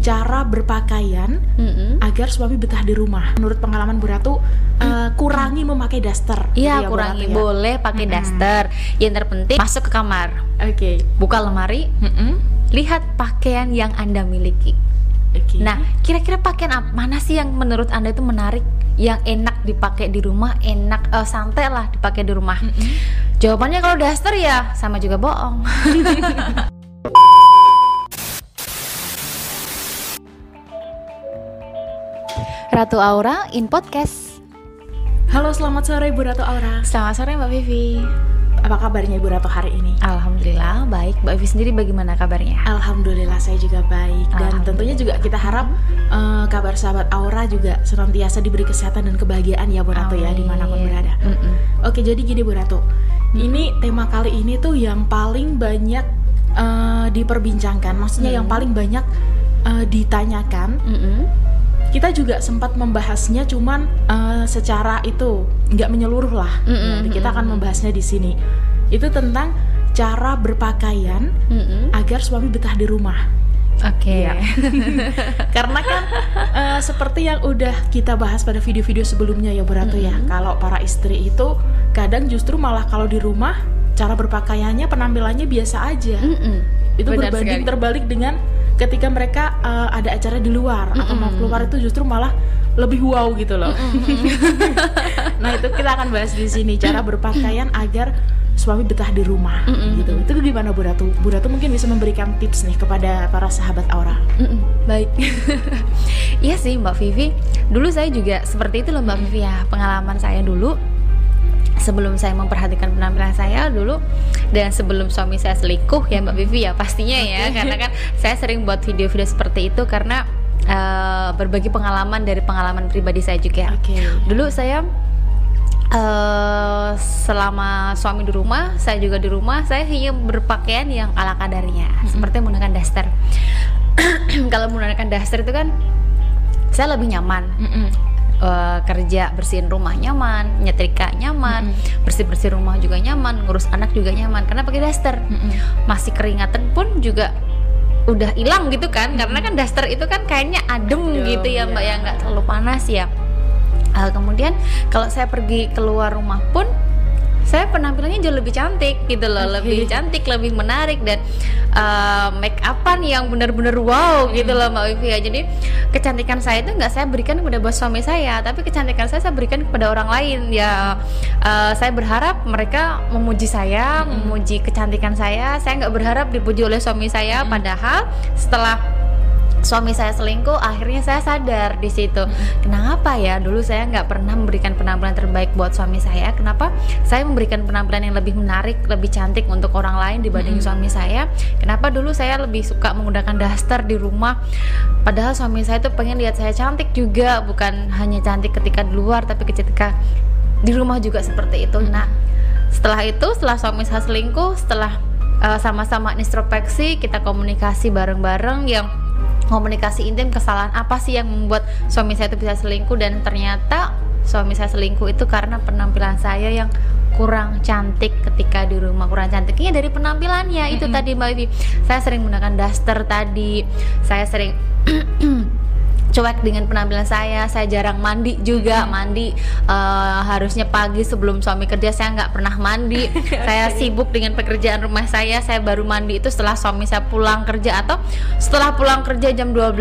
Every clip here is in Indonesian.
cara berpakaian Mm-mm. agar suami betah di rumah. Menurut pengalaman Bu Ratu, eh, kurangi memakai daster. gitu Iya ya, Bu kurangi Ratu, ya? boleh pakai Mm-mm. daster. Yang terpenting masuk ke kamar, Oke. buka lemari, Mm-mm. lihat pakaian yang anda miliki. Oke. Nah, kira-kira pakaian apa mana sih yang menurut anda itu menarik, yang enak dipakai di rumah, enak eh, santai lah dipakai di rumah? Mm-mm. Jawabannya kalau daster ya sama juga bohong. Ratu Aura in podcast. Halo, selamat sore Bu Ratu Aura. Selamat sore Mbak Vivi. Apa kabarnya Bu Ratu hari ini? Alhamdulillah baik. Mbak Vivi sendiri bagaimana kabarnya? Alhamdulillah saya juga baik dan tentunya juga kita harap eh, kabar sahabat Aura juga senantiasa diberi kesehatan dan kebahagiaan ya Bu Ratu ya Amin. di mana pun berada. Mm-mm. Oke jadi gini Bu Ratu, ini tema kali ini tuh yang paling banyak eh, diperbincangkan, maksudnya yang Hmm. paling banyak eh, ditanyakan. Mm-mm. Kita juga sempat membahasnya, cuman eh, secara itu nggak menyeluruh lah. Mm-mm, Jadi kita akan membahasnya di sini. Itu tentang cara berpakaian Mm-mm. agar suami betah di rumah. Oke. Iya. Karena kan eh, seperti yang udah kita bahas pada video-video sebelumnya ya Bu Ratu ya, Mm-mm. kalau para istri itu kadang justru malah kalau di rumah cara berpakaiannya penampilannya biasa aja. Mm-mm. Itu Benar berbanding sekali. terbalik dengan ketika mereka eh, ada acara di luar atau mau keluar itu justru malah lebih wow gitu loh. nah, itu kita akan bahas di sini cara berpakaian agar suami betah di rumah Mm-mm. gitu. Itu gimana Bu Ratu? Bu Ratu mungkin bisa memberikan tips nih kepada para sahabat Aura. Mm-mm, baik. Iya sih Mbak Vivi. Dulu saya juga seperti itu loh Mbak Vivi ya. Pengalaman saya dulu sebelum saya memperhatikan penampilan saya dulu dan sebelum suami saya selingkuh ya Mbak Vivi ya pastinya ya karena kan saya sering buat video-video seperti itu karena eh, berbagi pengalaman dari pengalaman pribadi saya juga. Oke. Dulu saya eh selama suami di rumah, saya juga di rumah, saya hanya berpakaian yang ala kadarnya, seperti menggunakan daster. Kalau menggunakan daster itu kan saya lebih nyaman Mm-mm. Eh, kerja bersihin rumah nyaman, nyetrika nyaman, bersih bersih rumah juga nyaman, ngurus anak juga nyaman karena pakai daster. Mm-mm. Masih keringatan pun juga udah hilang gitu kan, karena kan daster itu kan kayaknya adem Adem, gitu ya mbak ya. ya nggak terlalu panas ya. Eh, kemudian kalau saya pergi keluar rumah pun saya penampilannya jauh lebih cantik gitu loh, Oke. lebih cantik, lebih menarik dan eh, make upan yang benar-benar wow gitu loh Mbak Vivi ya. Jadi kecantikan saya itu nggak saya berikan kepada bos suami saya, tapi kecantikan saya saya berikan kepada orang lain. Ya eh, saya berharap mereka memuji saya, memuji kecantikan saya. Saya nggak berharap dipuji oleh suami saya, padahal setelah suami saya selingkuh akhirnya saya sadar di situ. Kenapa ya? Dulu saya nggak pernah memberikan penampilan terbaik buat suami saya. Kenapa? Saya memberikan penampilan yang lebih menarik lebih cantik untuk orang lain dibanding suami saya. Kenapa? Dulu saya lebih suka menggunakan daster di rumah. Padahal suami saya tuh pengen lihat saya cantik juga bukan hanya cantik ketika di luar tapi ketika di rumah juga seperti itu. Nah setelah itu setelah suami saya selingkuh setelah uh, sama-sama introspeksi kita komunikasi bareng-bareng yang komunikasi intim kesalahan apa sih yang membuat suami saya itu bisa selingkuh? Dan ternyata suami saya selingkuh itu karena penampilan saya yang kurang cantik ketika di rumah. Kurang cantiknya dari penampilannya. Itu tadi Mbak Vivi saya sering menggunakan daster tadi. Saya sering cuek dengan penampilan saya saya jarang mandi juga mandi eh, harusnya pagi sebelum suami kerja saya nggak pernah mandi saya sibuk dengan pekerjaan rumah saya saya baru mandi itu setelah suami saya pulang kerja atau setelah pulang kerja jam 12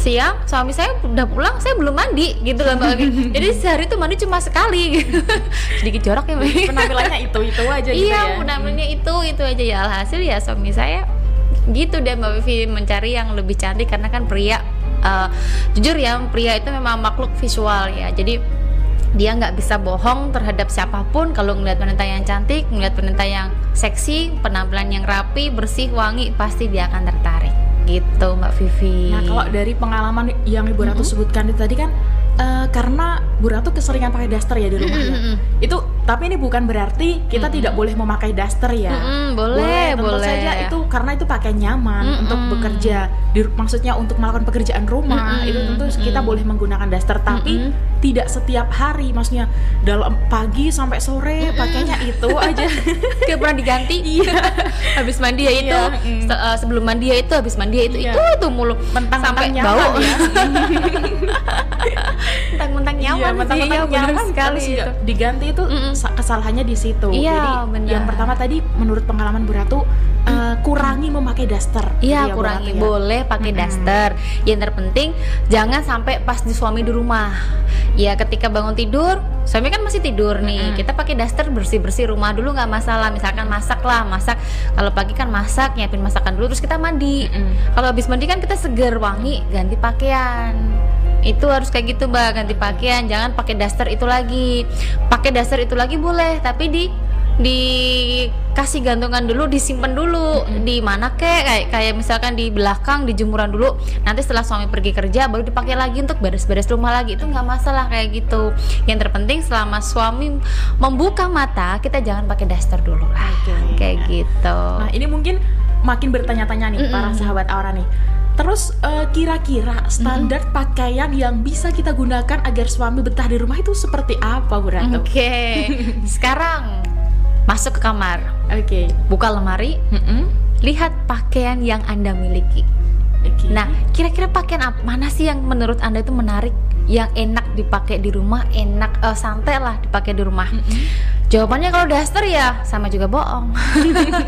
siang suami saya udah pulang saya belum mandi gitu loh mbak jadi sehari itu mandi cuma sekali gitu. sedikit jorok ya mbak. Penampilannya itu itu aja gitu iya ya. penampilannya itu itu aja ya alhasil ya suami saya gitu deh mbak Vivi mencari yang lebih cantik karena kan pria eh, jujur ya pria itu memang makhluk visual ya. Jadi dia nggak bisa bohong terhadap siapa pun. Kalau ngeliat wanita yang cantik ngeliat wanita yang seksi penampilan yang rapi bersih wangi pasti dia akan tertarik. Gitu mbak Vivi. Nah, kalau dari pengalaman yang Ibu Ratu sebutkan itu tadi kan eh, karena Bu Ratu keseringan pakai daster ya di rumah ya. Mm-mm. Itu tapi ini bukan berarti kita tidak boleh memakai daster ya. Mm-mm, boleh tentu boleh saja itu karena itu pakai nyaman Mm-mm. untuk bekerja di maksudnya untuk melakukan pekerjaan rumah Mm-mm. itu tentu kita Mm-mm. boleh menggunakan daster tapi Mm-mm. tidak setiap hari maksudnya dalam pagi sampai sore pakainya itu aja Gak pernah diganti iya habis mandi ya itu Iya, mm. se- eh, sebelum mandi ya itu habis mandi ya itu Iya. itu tuh mulu mentang-mentang sampai nyaman bau ya mentang-mentang nyaman Iya, mentang-mentang iya, bener nyaman sekali terus itu diganti itu Mm-mm. Sa- kesalahannya di situ Iya, jadi benar. yang pertama tadi menurut pengalaman Bu Ratu eh, kurangi memakai daster Iya Gitu ya, kurangi ya. boleh pakai Mm-mm. daster. Yang terpenting jangan sampai pas di suami di rumah. Ya ketika bangun tidur, suami kan masih tidur nih. Mm-mm. Kita pakai daster bersih bersih rumah dulu nggak masalah. Misalkan masak lah, masak. Kalau pagi kan masak, nyiapin masakan dulu terus kita mandi. Mm-mm. Kalau habis mandi kan kita seger wangi, ganti pakaian. Itu harus kayak gitu mbak, ganti pakaian. Jangan pakai daster itu lagi. Pakai daster itu lagi boleh, tapi di dikasih gantungan dulu disimpan dulu di mana kek kayak kayak misalkan di belakang di jemuran dulu nanti setelah suami pergi kerja baru dipakai lagi untuk beres-beres rumah lagi itu nggak masalah kayak gitu yang terpenting selama suami membuka mata kita jangan pakai daster dulu lah Oke. kayak gitu Nah ini mungkin makin bertanya-tanya nih Mm-mm. para sahabat Aura nih. Terus eh, kira-kira standar pakaian yang bisa kita gunakan agar suami betah di rumah itu seperti apa Bu Ratu? oke sekarang masuk ke kamar Oke. buka lemari Mm-mm. lihat pakaian yang anda miliki Oke. Nah, kira-kira pakaian apa mana sih yang menurut Anda itu menarik, yang enak dipakai di rumah, enak eh, santai lah dipakai di rumah? Mm-mm. Jawabannya kalau daster ya sama juga bohong.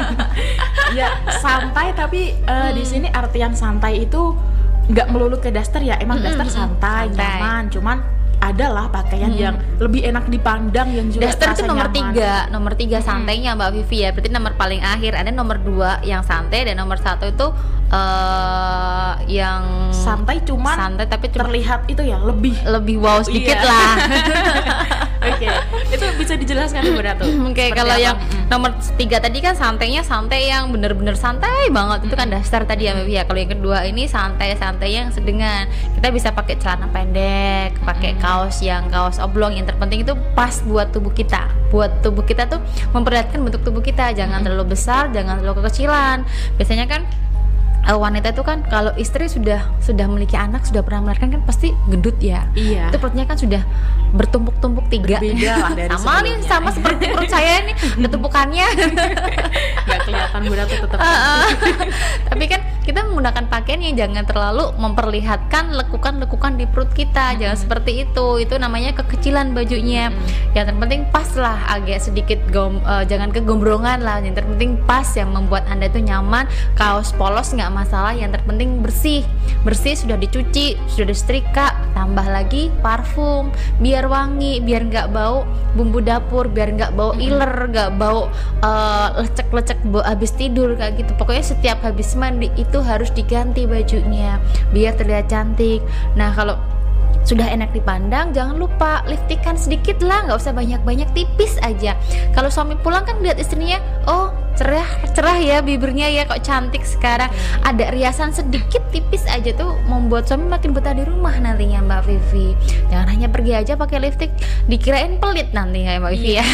ya santai tapi di Hmm. sini artian santai itu nggak melulu ke daster ya. Emang Mm-mm, daster mm-mm. santai, Santai. nyaman. Cuman adalah pakaian Mm. yang lebih enak dipandang yang juga daster itu nomor nyaman. tiga, nomor tiga santainya Mbak Vivi ya. Berarti nomor paling akhir. Ada nomor dua yang santai dan nomor satu itu eh yang Santai cuman santai tapi cuma terlihat itu ya lebih lebih wow sedikit Iya. lah. Oke, itu bisa dijelaskan Bu Ratu. Oke, Seperti kalau apa? yang nomor tiga tadi kan santainya santai yang bener-bener santai banget itu kan dasar tadi ya, Mbak ya. Kalau yang kedua ini santai-santai yang sedengan. Kita bisa pakai celana pendek, pakai kaos yang kaos oblong. Yang terpenting itu pas buat tubuh kita. Buat tubuh kita tuh memperlihatkan bentuk tubuh kita. Jangan terlalu besar, jangan terlalu kekecilan. Biasanya kan eh, wanita itu kan kalau istri sudah sudah memiliki anak, sudah pernah melahirkan kan pasti gendut ya Iya. itu perutnya kan sudah bertumpuk-tumpuk tiga Berbeda lah dari sama nih sama seperti perut saya nih ada tumpukannya Nggak kelihatan Bu Ratu tetap. Heeh. tapi kan kita menggunakan pakaian yang jangan terlalu memperlihatkan lekukan-lekukan di perut kita. Jangan seperti itu. Itu namanya kekecilan bajunya. Yang terpenting pas lah agak sedikit gom, eh, jangan kegombrongan lah. Yang terpenting pas yang membuat anda itu nyaman. Kaos polos nggak masalah. Yang terpenting bersih. Bersih sudah dicuci sudah disetrika. Tambah lagi parfum. Biar wangi biar nggak bau bumbu dapur. Biar nggak bau iler nggak bau eh, lecek-lecek habis tidur kayak gitu. Pokoknya setiap habis mandi itu harus diganti bajunya biar terlihat cantik. Nah kalau sudah enak dipandang jangan lupa liftikan sedikit lah nggak usah banyak-banyak tipis aja. Kalau suami pulang kan lihat istrinya oh cerah cerah ya bibirnya ya kok cantik sekarang. Ada riasan sedikit tipis aja tuh membuat suami makin betah di rumah nantinya Mbak Vivi. Jangan hanya pergi aja pakai lipstick dikirain pelit nanti kayak Mbak Vivi ya.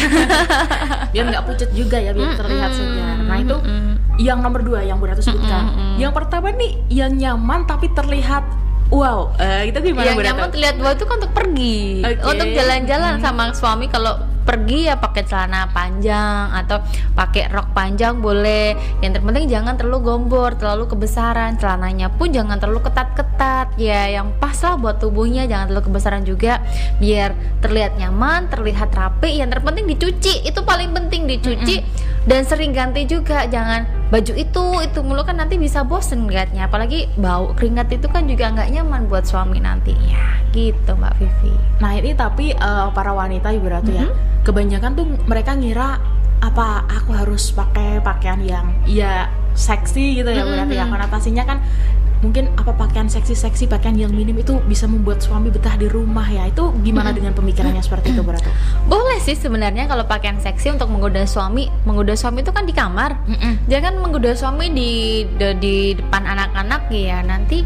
Biar nggak pucat juga ya, biar terlihat segar. Nah itu yang nomor dua yang Bu Ratu sebutkan. Yang pertama nih yang nyaman tapi terlihat wow. Eh, itu gimana yang Bu nyaman terlihat bawah itu kan untuk pergi. Oke. untuk jalan-jalan sama suami kalau pergi ya pakai celana panjang atau pakai rok panjang boleh. Yang terpenting jangan terlalu gombor terlalu kebesaran. Celananya pun jangan terlalu ketat-ketat. Ya yang pas lah buat tubuhnya jangan terlalu kebesaran juga. Biar terlihat nyaman terlihat rapi. Yang terpenting dicuci itu paling penting dicuci. Dan sering ganti juga jangan baju itu itu mulu kan nanti bisa bosen liatnya apalagi bau keringat itu kan juga nggak nyaman buat suami nantinya gitu mbak Vivi Nah ini tapi eh, para wanita Ibu Ratu ya, Mm-hmm. kebanyakan tuh mereka ngira apa aku harus pakai pakaian yang ya seksi gitu ya Bu Ratu ya. Mm-hmm. Konotasinya kan mungkin apa pakaian seksi-seksi pakaian yang minim itu bisa membuat suami betah di rumah ya. Itu gimana dengan pemikirannya seperti itu Bu Ratu? boleh sih sebenarnya kalau pakaian seksi untuk menggoda suami. Menggoda suami itu kan di kamar. Jangan menggoda suami di di, di depan anak-anak ya nanti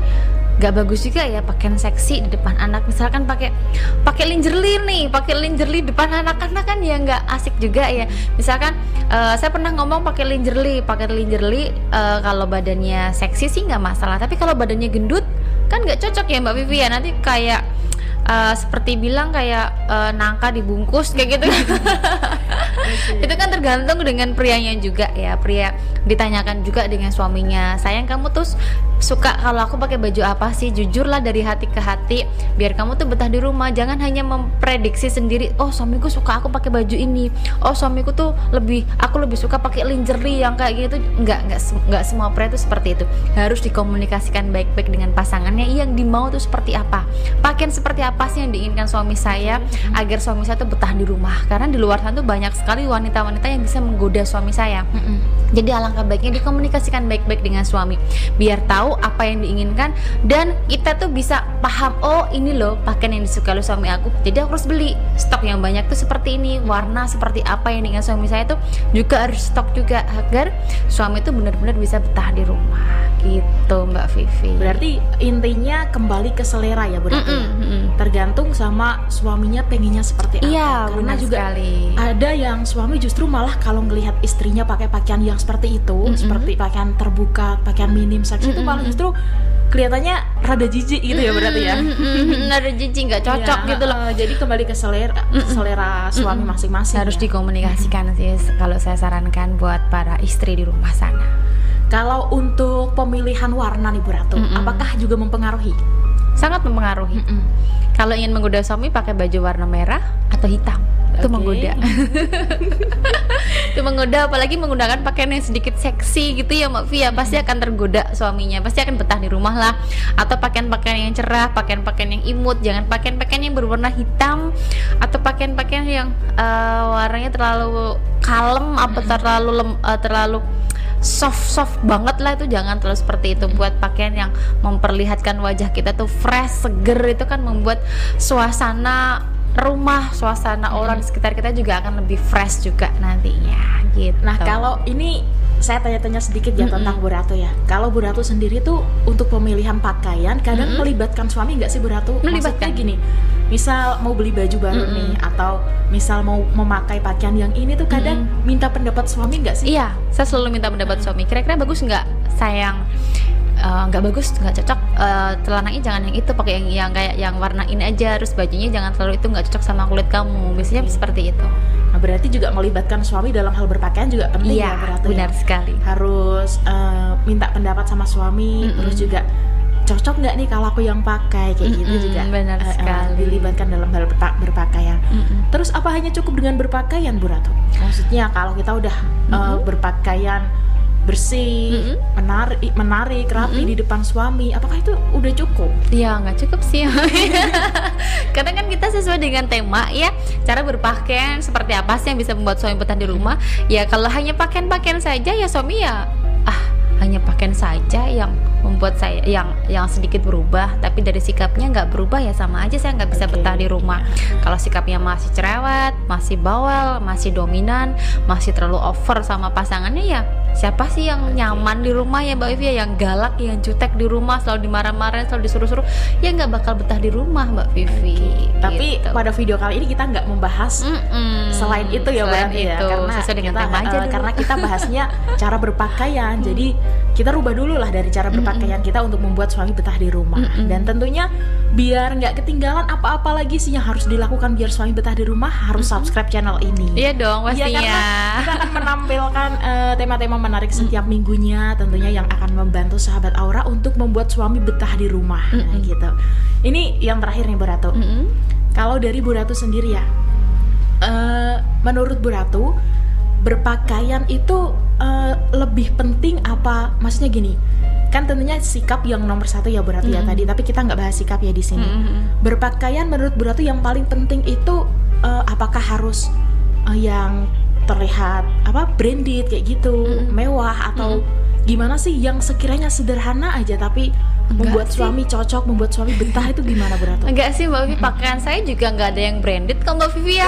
nggak bagus juga ya pakaian seksi di depan anak. Misalkan pakai pakai lingerie nih pakai lingerie depan anak-anak kan ya nggak asik juga ya. Misalkan uh, saya pernah ngomong pakai lingerie pakai lingerie uh, kalau badannya seksi sih nggak masalah. Tapi kalau badannya gendut kan nggak cocok ya mbak Vivi ya. Nanti kayak uh, seperti bilang kayak uh, nangka dibungkus kayak gitu. Itu kan tergantung dengan prianya juga ya. Pria ditanyakan juga dengan suaminya sayang kamu tuh suka kalau aku pakai baju apa sih? Jujurlah dari hati ke hati biar kamu tuh betah di rumah. Jangan hanya memprediksi sendiri oh suamiku suka aku pakai baju ini. Oh suamiku tuh lebih aku lebih suka pakai lingerie yang kayak gitu. Nggak nggak nggak semua pria itu seperti itu. Harus dikomunikasikan baik-baik dengan pasangannya. Yang dimau tuh seperti apa? Pakaian seperti apa sih yang diinginkan suami saya mm-hmm. agar suami saya tuh betah di rumah? Karena di luar sana tuh banyak sekali wanita-wanita yang bisa menggoda suami saya. Mm-hmm. jadi alangkah baiknya dikomunikasikan baik-baik dengan suami. Biar tahu apa yang diinginkan dan kita tuh bisa paham oh ini loh pakaian yang disuka oleh suami aku jadi aku harus beli stok yang banyak tuh seperti ini warna seperti apa yang diinginkan suami saya tuh juga harus stok juga agar suami itu benar-benar bisa betah di rumah gitu Mbak Vivi berarti intinya kembali ke selera ya berarti mm -mm, mm -mm. tergantung sama suaminya pengennya seperti apa iya, karena juga sekali. ada yang suami justru malah kalau ngelihat istrinya pakai pakaian yang seperti itu mm -mm. seperti pakaian terbuka pakaian minim seks mm -mm. itu malah justru kelihatannya rada jijik gitu ya berarti ya. Rada jijik nggak cocok ya, gitu loh. uh, jadi kembali ke selera selera suami masing-masing harus ya. dikomunikasikan sih kalau saya sarankan buat para istri di rumah sana. Kalau untuk pemilihan warna nih Bu Ratu apakah juga mempengaruhi? Sangat mempengaruhi. Kalau ingin menggoda suami pakai baju warna merah atau hitam itu okay. menggoda. Itu menggoda apalagi menggunakan pakaian yang sedikit seksi gitu ya Mbak Via pasti akan tergoda suaminya. Pasti akan betah di rumah lah. Atau pakaian-pakaian yang cerah pakaian-pakaian yang imut. Jangan pakaian-pakaian yang berwarna hitam atau pakaian-pakaian yang uh, warnanya terlalu kalem apa terlalu lem, uh, terlalu soft soft banget lah itu. Jangan terlalu seperti itu. Buat pakaian yang memperlihatkan wajah kita tuh fresh seger. Itu kan membuat suasana rumah suasana orang di sekitar kita juga akan lebih fresh juga nantinya gitu. Nah kalau ini saya tanya-tanya sedikit ya mm -hmm. tentang Bu Ratu ya. Kalau Bu Ratu sendiri tuh untuk pemilihan pakaian kadang mm -hmm. melibatkan suami nggak sih Bu Ratu? Melibatkan Maksudnya gini, misal mau beli baju baru mm -hmm. nih atau misal mau memakai pakaian yang ini tuh kadang mm -hmm. minta pendapat suami nggak sih? Iya, saya selalu minta pendapat suami. Kira-kira bagus nggak sayang? Eh, nggak uh, bagus nggak cocok uh, celananya jangan yang itu pakai yang yang kayak yang warna ini aja terus bajunya jangan terlalu itu nggak cocok sama kulit kamu biasanya seperti itu nah berarti juga melibatkan suami dalam hal berpakaian juga penting iya, ya berarti benar ya? sekali harus uh, minta pendapat sama suami mm -mm. terus juga cocok nggak nih kalau aku yang pakai kayak mm -mm, gitu juga benar uh, sekali. dilibatkan dalam hal berpakaian. Mm -mm. Terus apa hanya cukup dengan berpakaian Bu Ratu? Maksudnya kalau kita udah mm -mm. Uh, berpakaian bersih, mm -hmm. menarik, menarik, rapi mm -hmm. di depan suami. Apakah itu udah cukup? Ya nggak cukup sih. Karena kan kita sesuai dengan tema ya, cara berpakaian seperti apa sih yang bisa membuat suami betah di rumah? Ya kalau hanya pakaian-pakaian saja ya suami ya ah hanya pakaian saja yang membuat saya yang yang sedikit berubah tapi dari sikapnya nggak berubah ya sama aja saya nggak bisa okay. betah di rumah kalau sikapnya masih cerewet masih bawel masih dominan masih terlalu over sama pasangannya ya siapa sih yang nyaman di rumah ya Mbak Vivi ya yang galak yang jutek di rumah selalu dimarah-marahin selalu disuruh-suruh ya nggak bakal betah di rumah Mbak Vivi okay. tapi gitu. pada video kali ini kita nggak membahas mm -mm. selain itu ya Mbak ya karena sesuai dengan kita, tema aja uh, karena kita bahasnya cara berpakaian jadi kita rubah dulu lah dari cara berpakaian mm -mm. kita untuk membuat suami betah di rumah mm -mm. dan tentunya biar nggak ketinggalan apa-apa lagi sih yang harus dilakukan biar suami betah di rumah harus subscribe channel ini iya dong pastinya ya, karena kita akan menampilkan uh, tema-tema menarik setiap minggunya tentunya yang akan membantu sahabat Aura untuk membuat suami betah di rumah. Nah, gitu. Ini yang terakhir nih Bu Ratu. Kalau dari Bu Ratu sendiri ya uh, menurut Bu Ratu berpakaian itu uh, lebih penting apa? Maksudnya gini kan tentunya sikap yang nomor satu ya berarti mm -hmm. ya tadi. Tapi kita nggak bahas sikap ya di sini. Mm -hmm. berpakaian menurut berarti yang paling penting itu uh, apakah harus uh, yang terlihat apa branded kayak gitu mm mewah atau mm gimana sih yang sekiranya sederhana aja tapi Enggak membuat sih. suami cocok, membuat suami betah itu gimana Berato? Enggak sih Mbak Vivi, pakaian saya juga nggak ada yang branded kok Mbak Vivi ya.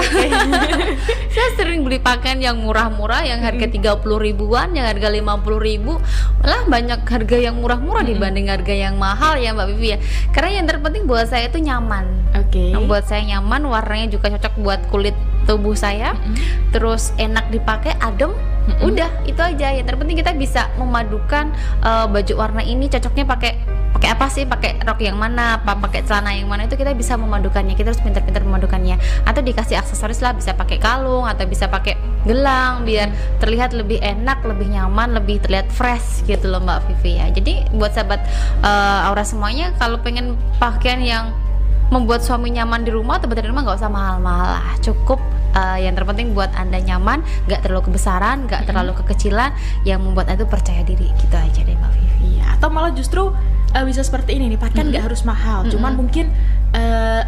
saya sering beli pakaian yang murah-murah, yang harga 30 ribuan, yang harga 50 ribu, malah banyak harga yang murah-murah dibanding harga yang mahal ya Mbak Vivi ya. Karena yang terpenting buat saya itu nyaman. Oke. Yang buat saya nyaman, warnanya juga cocok buat kulit tubuh saya. Terus enak dipakai, adem. Udah, itu aja. Yang terpenting kita bisa memadukan eh, baju warna ini cocoknya pakai pakai apa sih? Pakai rok yang mana? Apa pakai celana yang mana? Itu kita bisa memadukannya. Kita harus pintar-pintar memadukannya. Atau dikasih aksesoris lah, bisa pakai kalung atau bisa pakai gelang biar terlihat lebih enak, lebih nyaman, lebih terlihat fresh gitu loh Mbak Vivi ya. Jadi buat sahabat eh, Aura semuanya kalau pengen pakaian yang membuat suami nyaman di rumah atau di rumah nggak usah mahal-mahal lah cukup eh, yang terpenting buat anda nyaman nggak terlalu kebesaran nggak terlalu kekecilan yang membuat anda tuh percaya diri gitu aja deh mbak Vivi Iya, atau malah justru eh, bisa seperti ini nih, pakaian nggak harus mahal, cuman mungkin eh,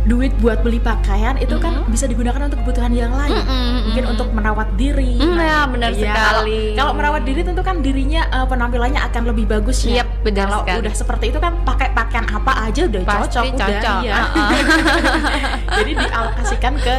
duit buat beli pakaian itu kan bisa digunakan untuk kebutuhan yang lain. Mungkin untuk merawat diri. Hmm, ya, benar Iya, sekali. Kalau, kalau merawat diri tentu kan dirinya eh, penampilannya akan lebih bagus ya. Yap, benar Kalau sekali. udah seperti itu kan pakai pakaian apa aja udah Pasti cocok, udah cocok, iya. uh-uh. Jadi dialokasikan ke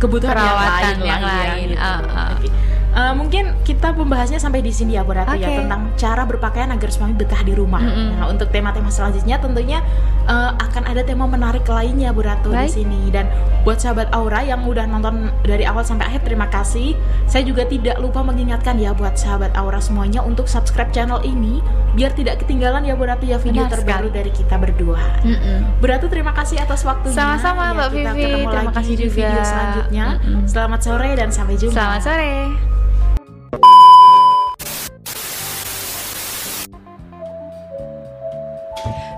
kebutuhan Perawatan yang lain, yang lah, ya, lain, gitu. uh-uh. Oke. Eh, mungkin kita pembahasnya sampai di sini ya Bu Ratu ya Oke. tentang cara berpakaian agar suami betah di rumah. Nah, untuk tema-tema selanjutnya tentunya eh, akan ada tema menarik lainnya Bu Ratu di sini dan buat sahabat Aura yang udah nonton dari awal sampai akhir terima kasih. Saya juga tidak lupa mengingatkan ya buat sahabat Aura semuanya untuk subscribe channel ini biar tidak ketinggalan ya Bu Ratu ya video Benar terbaru sekali. dari kita berdua. Mm-mm. Bu Ratu terima kasih atas waktunya. Sama-sama, Ya, Mbak kita Vivi. ketemu Terima lagi kasih di video juga. selanjutnya. Mm-mm. Selamat sore dan sampai jumpa. selamat sore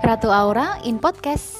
Ratu Aura in podcast